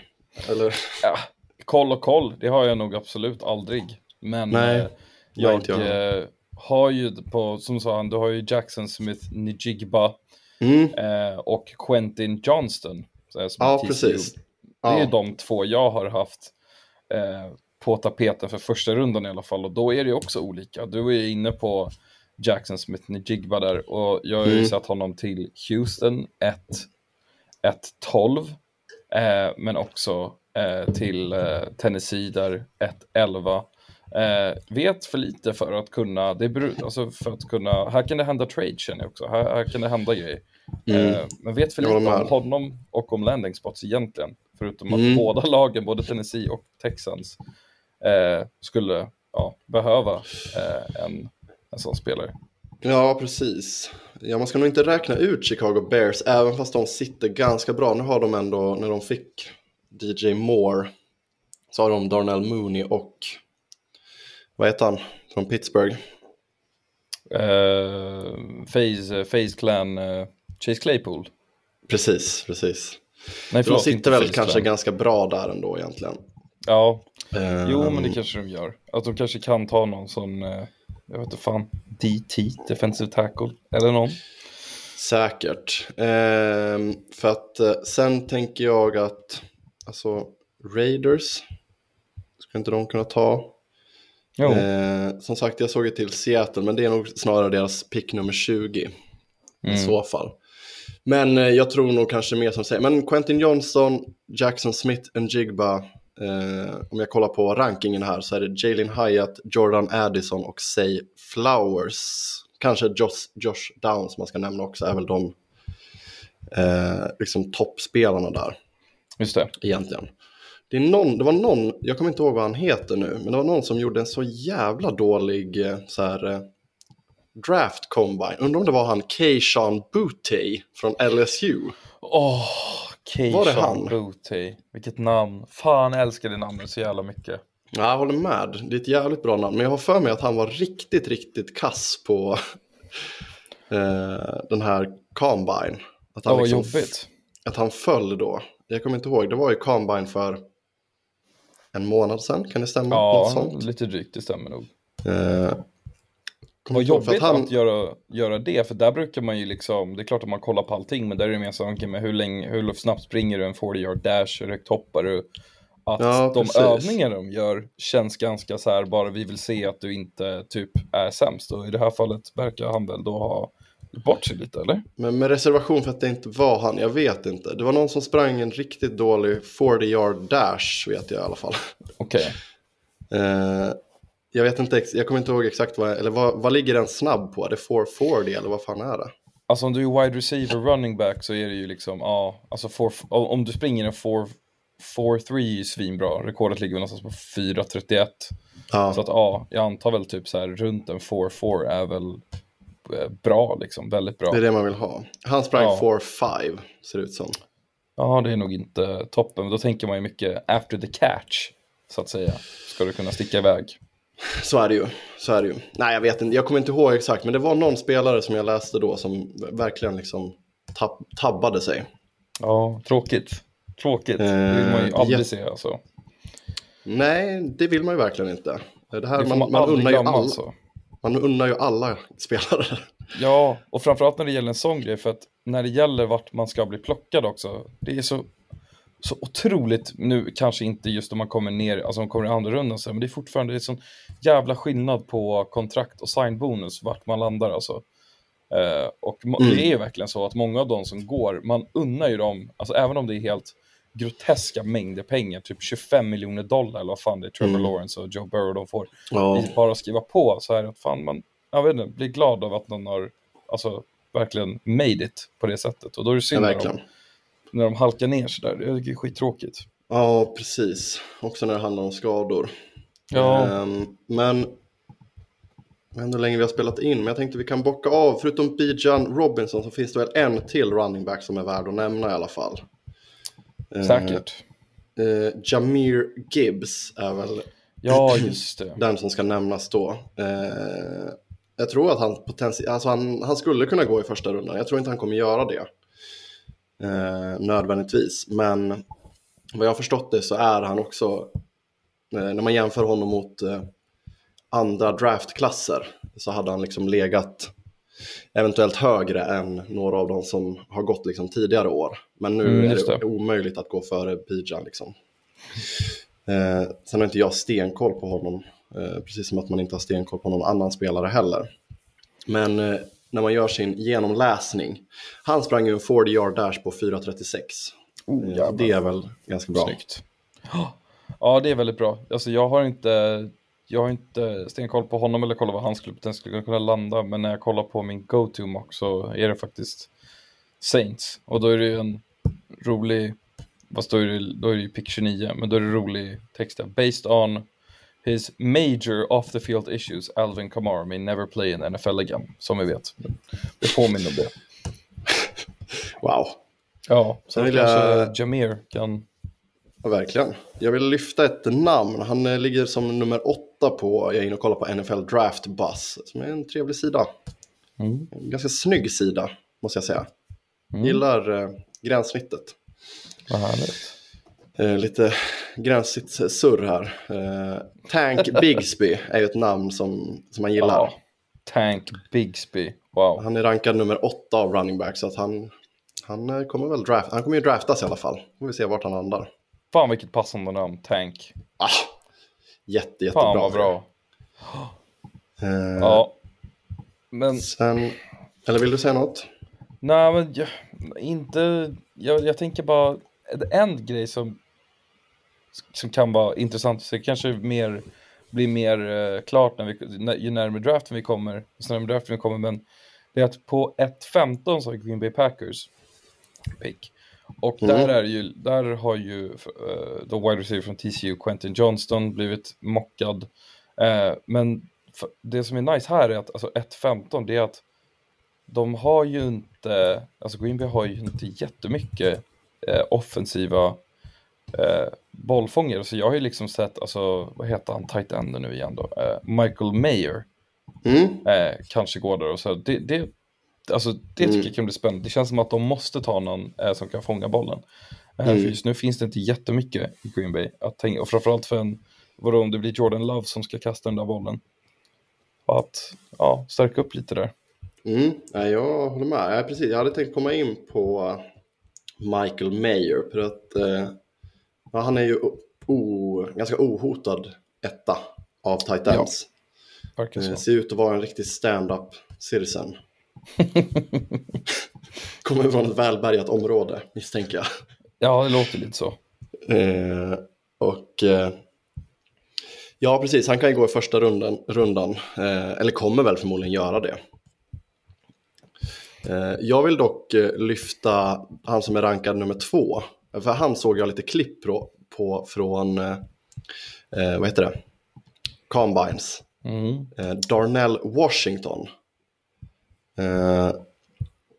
Eller?
Ja, koll och koll, det har jag nog absolut aldrig. Men
Nej,
eh, jag
inte jag.
Har ju på, som sa han, du har ju Jackson Smith Njigba
Mm.
eh, och Quentin Johnston. här, som
Ja,
är
precis.
Det är
Ja.
de två jag har haft eh, på tapeten för första rundan i alla fall. Och då är det ju också olika. Du är inne på Jackson Smith Njigba där och jag har ju
Mm.
satt honom till Houston 1-12. Eh, men också eh, till eh, Tennessee där 1-11. Eh, vet för lite för att kunna, det beror, alltså för att kunna, här kan det hända trade känner jag också, här, här kan det hända grejer.
Mm.
Eh, men vet för lite om honom och om landing spots egentligen. Förutom att
Mm.
båda lagen, både Tennessee och Texans, eh, skulle ja, behöva eh, en, en sån spelare.
Ja, precis. Ja, man ska nog inte räkna ut Chicago Bears, även fast de sitter ganska bra. Nu har de ändå, när de fick DJ Moore, så har de Darnell Mooney och, vad heter han, från Pittsburgh?
Eh, Phase, Phase Clan, eh, Chase Claypool.
Precis, precis.
Nej,
Så de sitter väl kanske ganska bra där ändå egentligen.
Ja,
Ehm,
jo men det kanske de gör. Att de kanske kan ta någon sån, eh, jag vet inte fan, DT, defensive tackle, eller någon.
Säkert. Ehm, för att sen tänker jag att, alltså, Raiders, ska inte de kunna ta? Eh, som sagt, jag såg ju till Seattle, men det är nog snarare deras pick nummer 20 i
Mm.
så fall. Men eh, jag tror nog kanske mer som säger, men Quentin Johnson, Jackson Smith, Njigba, eh, om jag kollar på rankingen här så är det Jalen Hyatt, Jordan Addison och Say Flowers. Kanske Josh, Josh Downs man ska nämna också, är väl de eh, liksom toppspelarna där
just det.
egentligen. Det, är någon, det var någon, jag kommer inte ihåg vad han heter nu, men det var någon som gjorde en så jävla dålig eh, så här, eh, draft combine. Undrar om det var han Keishan Butte från LSU.
Åh,
det
Keishan
han?
Booty. Vilket namn. Fan, jag älskar det namnet så jävla mycket.
Ja, jag håller med, det är ett jävligt bra namn. Men jag har för mig att han var riktigt, riktigt kass på eh, den här combine. Att han,
vad
liksom,
jobbigt.
att han föll då. Jag kommer inte ihåg, det var ju combine för en månad sedan, kan det stämma?
Ja, lite drygt, det stämmer nog.
Eh,
Vad jobbigt att,
han-
göra, göra det, för där brukar man ju liksom, det är klart att man kollar på allting, men där är det mer så, okej, men hur, länge, hur snabbt springer du en 40 yard dash, hur högt hoppar du? Att
Ja,
de
precis.
övningar de gör känns ganska så här, bara vi vill se att du inte typ är sämst. Och i det här fallet verkar han väl då ha bort sig lite, eller?
Men med reservation för att det inte var han, jag vet inte. Det var någon som sprang en riktigt dålig 40 yard dash, vet jag i alla fall.
Okej.
Eh, jag vet inte, ex- jag kommer inte ihåg exakt vad, eller vad, vad ligger den snabb på? Är det 440 eller vad fan är det?
Alltså om du är wide receiver running back så är det ju liksom, ja, alltså four, om du springer en 4-3 är ju svinbra. Rekordet ligger någonstans på 4.31.
Ja,
Så att ja, jag antar väl typ så här runt en 4-4 är väl bra liksom, väldigt bra.
det är det man vill ha. Han sprang
Ja.
4-5, ser det ut som.
Ja, det är nog inte toppen, då tänker man ju mycket after the catch, så att säga. Ska du kunna sticka iväg.
Så är det ju. Så är det ju. Nej, jag vet inte. Jag kommer inte ihåg exakt, men det var någon spelare som jag läste då som verkligen liksom tab- tabbade sig.
Ja, tråkigt. Tråkigt. det vill man ju
Eh,
aldrig
ja.
se alltså.
Nej, det vill man ju verkligen inte. Det här,
Det
man,
man,
man, unnar ju alla,
alltså.
Man unnar ju alla spelare.
Ja, och framförallt när det gäller en sån grej, för att när det gäller vart man ska bli plockad också, det är så, så otroligt, nu kanske inte just om man kommer ner, alltså om man kommer i andra rundan, men det är fortfarande det är sån jävla skillnad på kontrakt och signbonus, vart man landar alltså. Eh, och
Mm.
det är ju verkligen så att många av de som går, man unnar ju dem, alltså även om det är helt groteska mängder pengar, typ 25 miljoner dollar eller vad fan det är Trevor
Mm.
Lawrence och Joe Burrow de får,
Ja,
i bara skriva på så här att fan man, jag vet inte, blir glad av att någon har alltså verkligen made it på det sättet. Och då är det
ja
synd när,
verkligen.
de, när de halkar ner sådär, det är skittråkigt.
Ja, precis. Också när det handlar om skador.
Ja,
Ehm, men Jag vet inte hur länge vi har spelat in, men jag tänkte vi kan bocka av. Förutom Bijan Robinson så finns det väl en till running back som är värd att nämna i alla fall. Eh,
Säkert.
Eh, Jamir Gibbs är väl
Ja, just det.
den som ska nämnas då. Eh, jag tror att han, alltså han, han skulle kunna gå i första rundan. Jag tror inte han kommer göra det. Eh, nödvändigtvis. Men vad jag har förstått det så är han också, eh, när man jämför honom mot eh, andra draftklasser så hade han liksom legat eventuellt högre än några av de som har gått liksom tidigare år. Men nu
Mm,
är det,
det.
omöjligt att gå före Bijan. Liksom. Eh, sen har inte jag stenkoll på honom, eh, precis som att man inte har stenkoll på någon annan spelare heller. Men eh, när man gör sin genomläsning, han sprang ju en 40 yard dash på 4.36.
Oh,
Eh, det är väl ganska bra.
Snyggt. Ja, det är väldigt bra. Alltså, jag har inte, jag har inte stenkoll på honom eller kollat vad han skulle potentiellt kunna landa. Men när jag kollar på min go-to mock så är det faktiskt Saints. Och då är det ju en rolig, fast då är det, då är det ju pick 29, men då är det rolig text där. Based on his major off the field issues, Alvin Kamara may never play in NFL again, som vi vet. Det påminner om det.
Wow,
Ja, så kanske
jag-
Jameer kan...
ja, verkligen. Jag vill lyfta ett namn. Han eh, ligger som nummer åtta på, jag är inne och kollar på NFL Draft Buzz, som är en trevlig sida.
Mm.
En ganska snygg sida, måste jag säga.
Mm.
Gillar eh, gränssnittet.
Vad härligt.
Eh, lite gränsigt surr här. Eh, Tank Bigsby är ju ett namn som, som man gillar.
Ja. Tank Bigsby. Wow.
Han är rankad nummer åtta av running back så att han, han eh, kommer väl draft, han kommer ju draftas i alla fall. Får vi se vart han landar.
Fan vilket passande namn, Tank.
Ah, jätte, jättebra.
Fan vad bra.
Eh,
Ja. Men,
Sen, eller vill du säga något?
nej men jag, inte, jag, jag tänker bara, en grej som, som kan vara intressant, så det kanske mer, blir mer eh, klart när vi, när, ju närmare draften vi kommer, ju närmare draften vi kommer, men det är att på 1.15 så har Green Bay Packers pick. Och
Mm.
där, är ju, där har ju uh, the wide receiver från TCU, Quentin Johnston, blivit mockad. Eh, men det som är nice här är att alltså 1.15, det är att de har ju inte, alltså Green Bay har ju inte jättemycket eh, offensiva eh, bollfångare. Så jag har ju liksom sett, alltså vad heter han, tight enden nu igen då? Eh, Michael Mayer
Mm?
kanske går där och så. Det, det, alltså, det tycker
Mm.
jag kan bli spännande. Det känns som att de måste ta någon eh, som kan fånga bollen. Eh,
Mm.
För just nu finns det inte jättemycket i Green Bay att tänka, och framförallt för en, vadå om det blir Jordan Love som ska kasta den där bollen. Att, ja, stärka upp lite där.
Mm, nej, jag håller med. Ja, precis. Jag hade tänkt komma in på Michael Mayer. För att eh, ja, han är ju o, ganska ohotad etta av tight ends.
Verkar
Eh, ser ut att vara en riktig stand-up citizen. Kommer från ett välbärgat område, misstänker jag.
Ja, det låter lite så.
Eh, och eh, ja, precis. Han kan ju gå i första rundan, rundan eh, eller kommer väl förmodligen göra det. Eh, jag vill dock eh, lyfta han som är rankad nummer två. För han såg jag lite klipp på, på från, eh, vad heter det, Combines.
Mm.
Darnell Washington. Eh,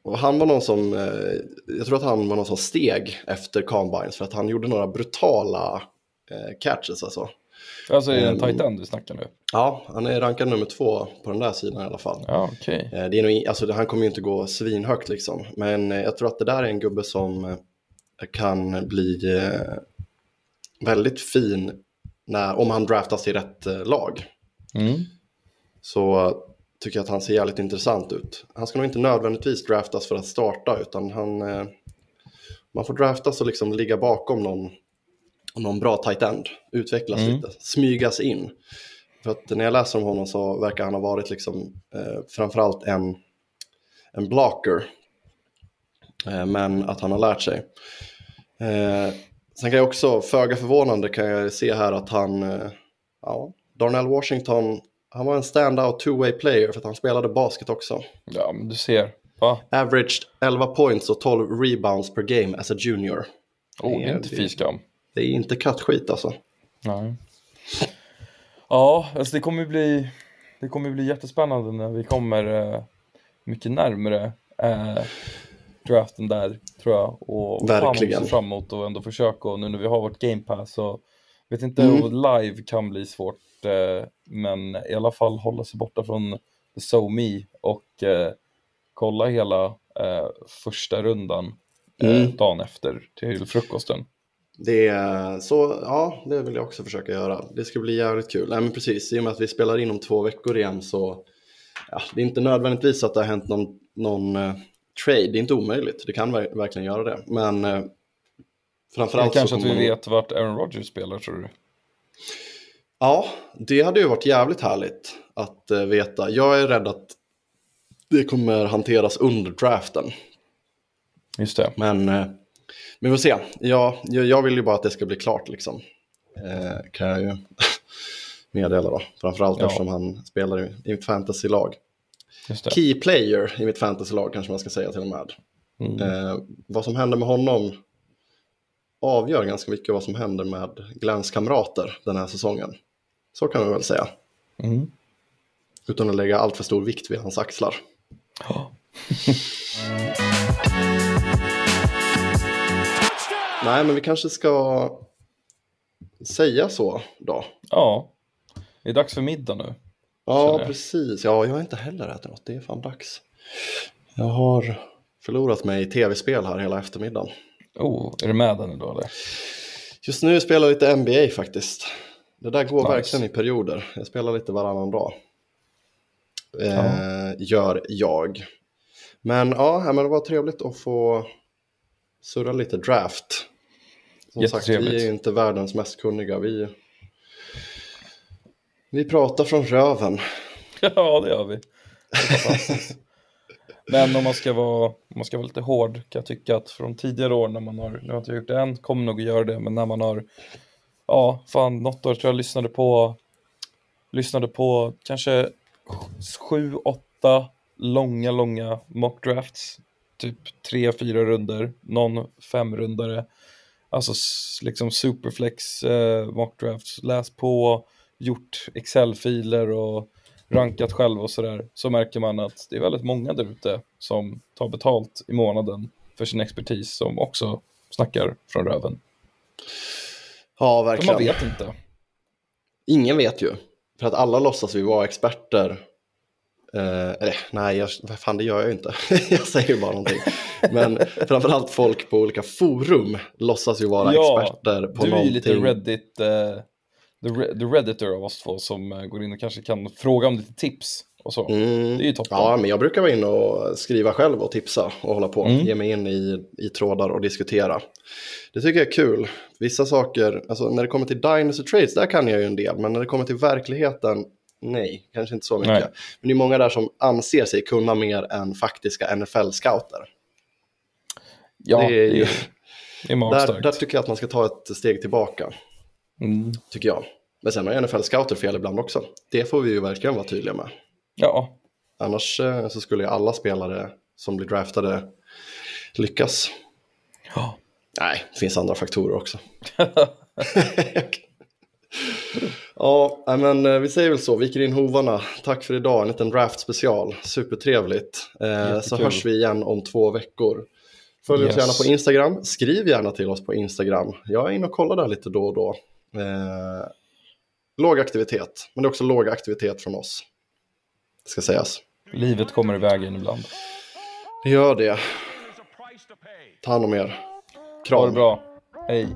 och han var någon som, eh, jag tror att han var någon som steg efter Combines för att han gjorde några brutala eh, catches alltså.
Alltså är det en
Mm.
tight end vi snackar nu?
Ja, han är rankad nummer två på den där sidan i alla fall.
Ja.
Eh, det är nog, alltså, han kommer ju inte gå svinhögt liksom, men jag tror att det där är en gubbe som kan bli väldigt fin när, om han draftas i rätt lag.
Mm.
så tycker att han ser jävligt intressant ut. Han ska nog inte nödvändigtvis draftas för att starta utan han, eh, man får draftas och liksom ligga bakom någon, någon bra tight end, utvecklas
Mm.
lite, smygas in. För att när jag läser om honom så verkar han ha varit liksom, eh, framförallt en, en blocker. Eh, men att han har lärt sig. Eh, sen kan jag också, föga förvånande kan jag se här att han, eh, ja, Darnell Washington, han var en standout two-way player för att han spelade basket också.
Ja, men du ser. Va?
Averaged 11 points och 12 rebounds per game as a junior.
Oh, det är inte fy skam.
Det är inte kattskit alltså.
Nej. Ja, alltså det kommer bli... det kommer bli jättespännande när vi kommer eh, mycket närmre eh, draften där, tror jag. Och
Verkligen.
ser fram emot och ändå försöka, och nu när vi har vårt game pass så vet inte
Mm.
om live kan bli svårt, eh, men i alla fall hålla sig borta från So Me och eh, kolla hela eh, första rundan
Mm.
dagen efter till frukosten.
Det är så, ja, det vill jag också försöka göra. Det ska bli jävligt kul. Nej, men precis, i och med att vi spelar in om två veckor igen så ja, det är inte nödvändigtvis att det har hänt någon, någon eh, trade. Det är inte omöjligt, det kan ver- verkligen göra det. Men eh, Framförallt
kanske att vi
man-
vet vart Aaron Rodgers spelar, tror du?
Ja, det hade ju varit jävligt härligt att eh, veta. Jag är rädd att det kommer hanteras under draften.
Just det.
Men eh, vi får se. Ja, jag, jag vill ju bara att det ska bli klart liksom. Eh, kan jag ju meddela då. Framförallt
Ja.
eftersom han spelar i, i mitt fantasylag. Key player i mitt fantasylag kanske man ska säga till och med.
Mm.
Eh, vad som händer med honom avgör ganska mycket vad som händer med Glens kamrater den här säsongen. Så kan man väl säga.
Mm.
Utan att lägga allt för stor vikt vid hans axlar.
Ja.
Nej, men vi kanske ska säga så då.
Ja, det är dags för middag nu.
Ja, precis. Ja, jag har inte heller ätit något. Det är fan dags. Jag har förlorat mig i tv-spel här hela eftermiddagen.
Oh, är du med den idag eller?
Just nu spelar jag lite NBA faktiskt. Det där går
Nice.
verkligen i perioder. Jag spelar lite varannan dag. Eh, Gör jag. Men ja, men det var trevligt att få surra lite draft. Som sagt, vi är ju inte världens mest kunniga. Vi, vi pratar från röven.
Ja, det gör vi. Det. Men om man, ska vara, om man ska vara lite hård kan jag tycka att från tidigare år när man har, nu har jag inte gjort det än, kommer nog att göra det, men när man har, ja, fan, något år tror jag lyssnade på, lyssnade på kanske sju, åtta långa, långa mock drafts, typ tre, fyra runder, någon femrundare, alltså liksom superflex eh, mock drafts, läs på, gjort Excel-filer och rankat själv och sådär, så märker man att det är väldigt många där ute som tar betalt i månaden för sin expertis som också snackar från röven.
Ja,
För
verkligen.
man vet inte.
Ingen vet ju. För att alla låtsas vi vara experter. Eh, eller, nej, jag, fan det gör jag ju inte. jag säger bara någonting. Men framförallt folk på olika forum låtsas ju vara
Ja,
experter på
Du är ju
någonting.
lite Reddit, eh, the, re- the redditor av oss två som eh, går in och kanske kan fråga om lite tips och så.
Mm.
Det är ju toppen.
Ja, men jag brukar vara inne och skriva själv och tipsa och hålla på.
Mm.
Ge mig in i, i trådar och diskutera. Det tycker jag är kul. Vissa saker, alltså när det kommer till Dynasty Trades, där kan jag ju en del. Men när det kommer till verkligheten, nej, kanske inte så mycket.
Nej.
Men det är många där som anser sig kunna mer än faktiska NFL-scouter.
ja,
det är ju-
det är
Där,
magstarkt.
där tycker jag att man ska ta ett steg tillbaka,
Mm.
tycker jag. Men sen har ju NFL-scouter fel ibland också. Det får vi ju verkligen vara tydliga med.
Ja,
Annars eh, så skulle ju alla spelare som blir draftade lyckas.
Ja.
Nej, det finns andra faktorer också. ja, men eh, vi säger väl så. Viker in hovarna. Tack för idag. En liten draft special. Supertrevligt. Eh, så
Jättekul.
hörs vi igen om två veckor. Följ oss
Yes.
gärna på Instagram. Skriv gärna till oss på Instagram. Jag är inne och kollar där lite då och då. Låg aktivitet, men det är också låg aktivitet från oss. Det ska sägas.
livet kommer i vägen ibland.
Det gör det. Ta hand om er.
Ha det
Kram.
bra. Hej.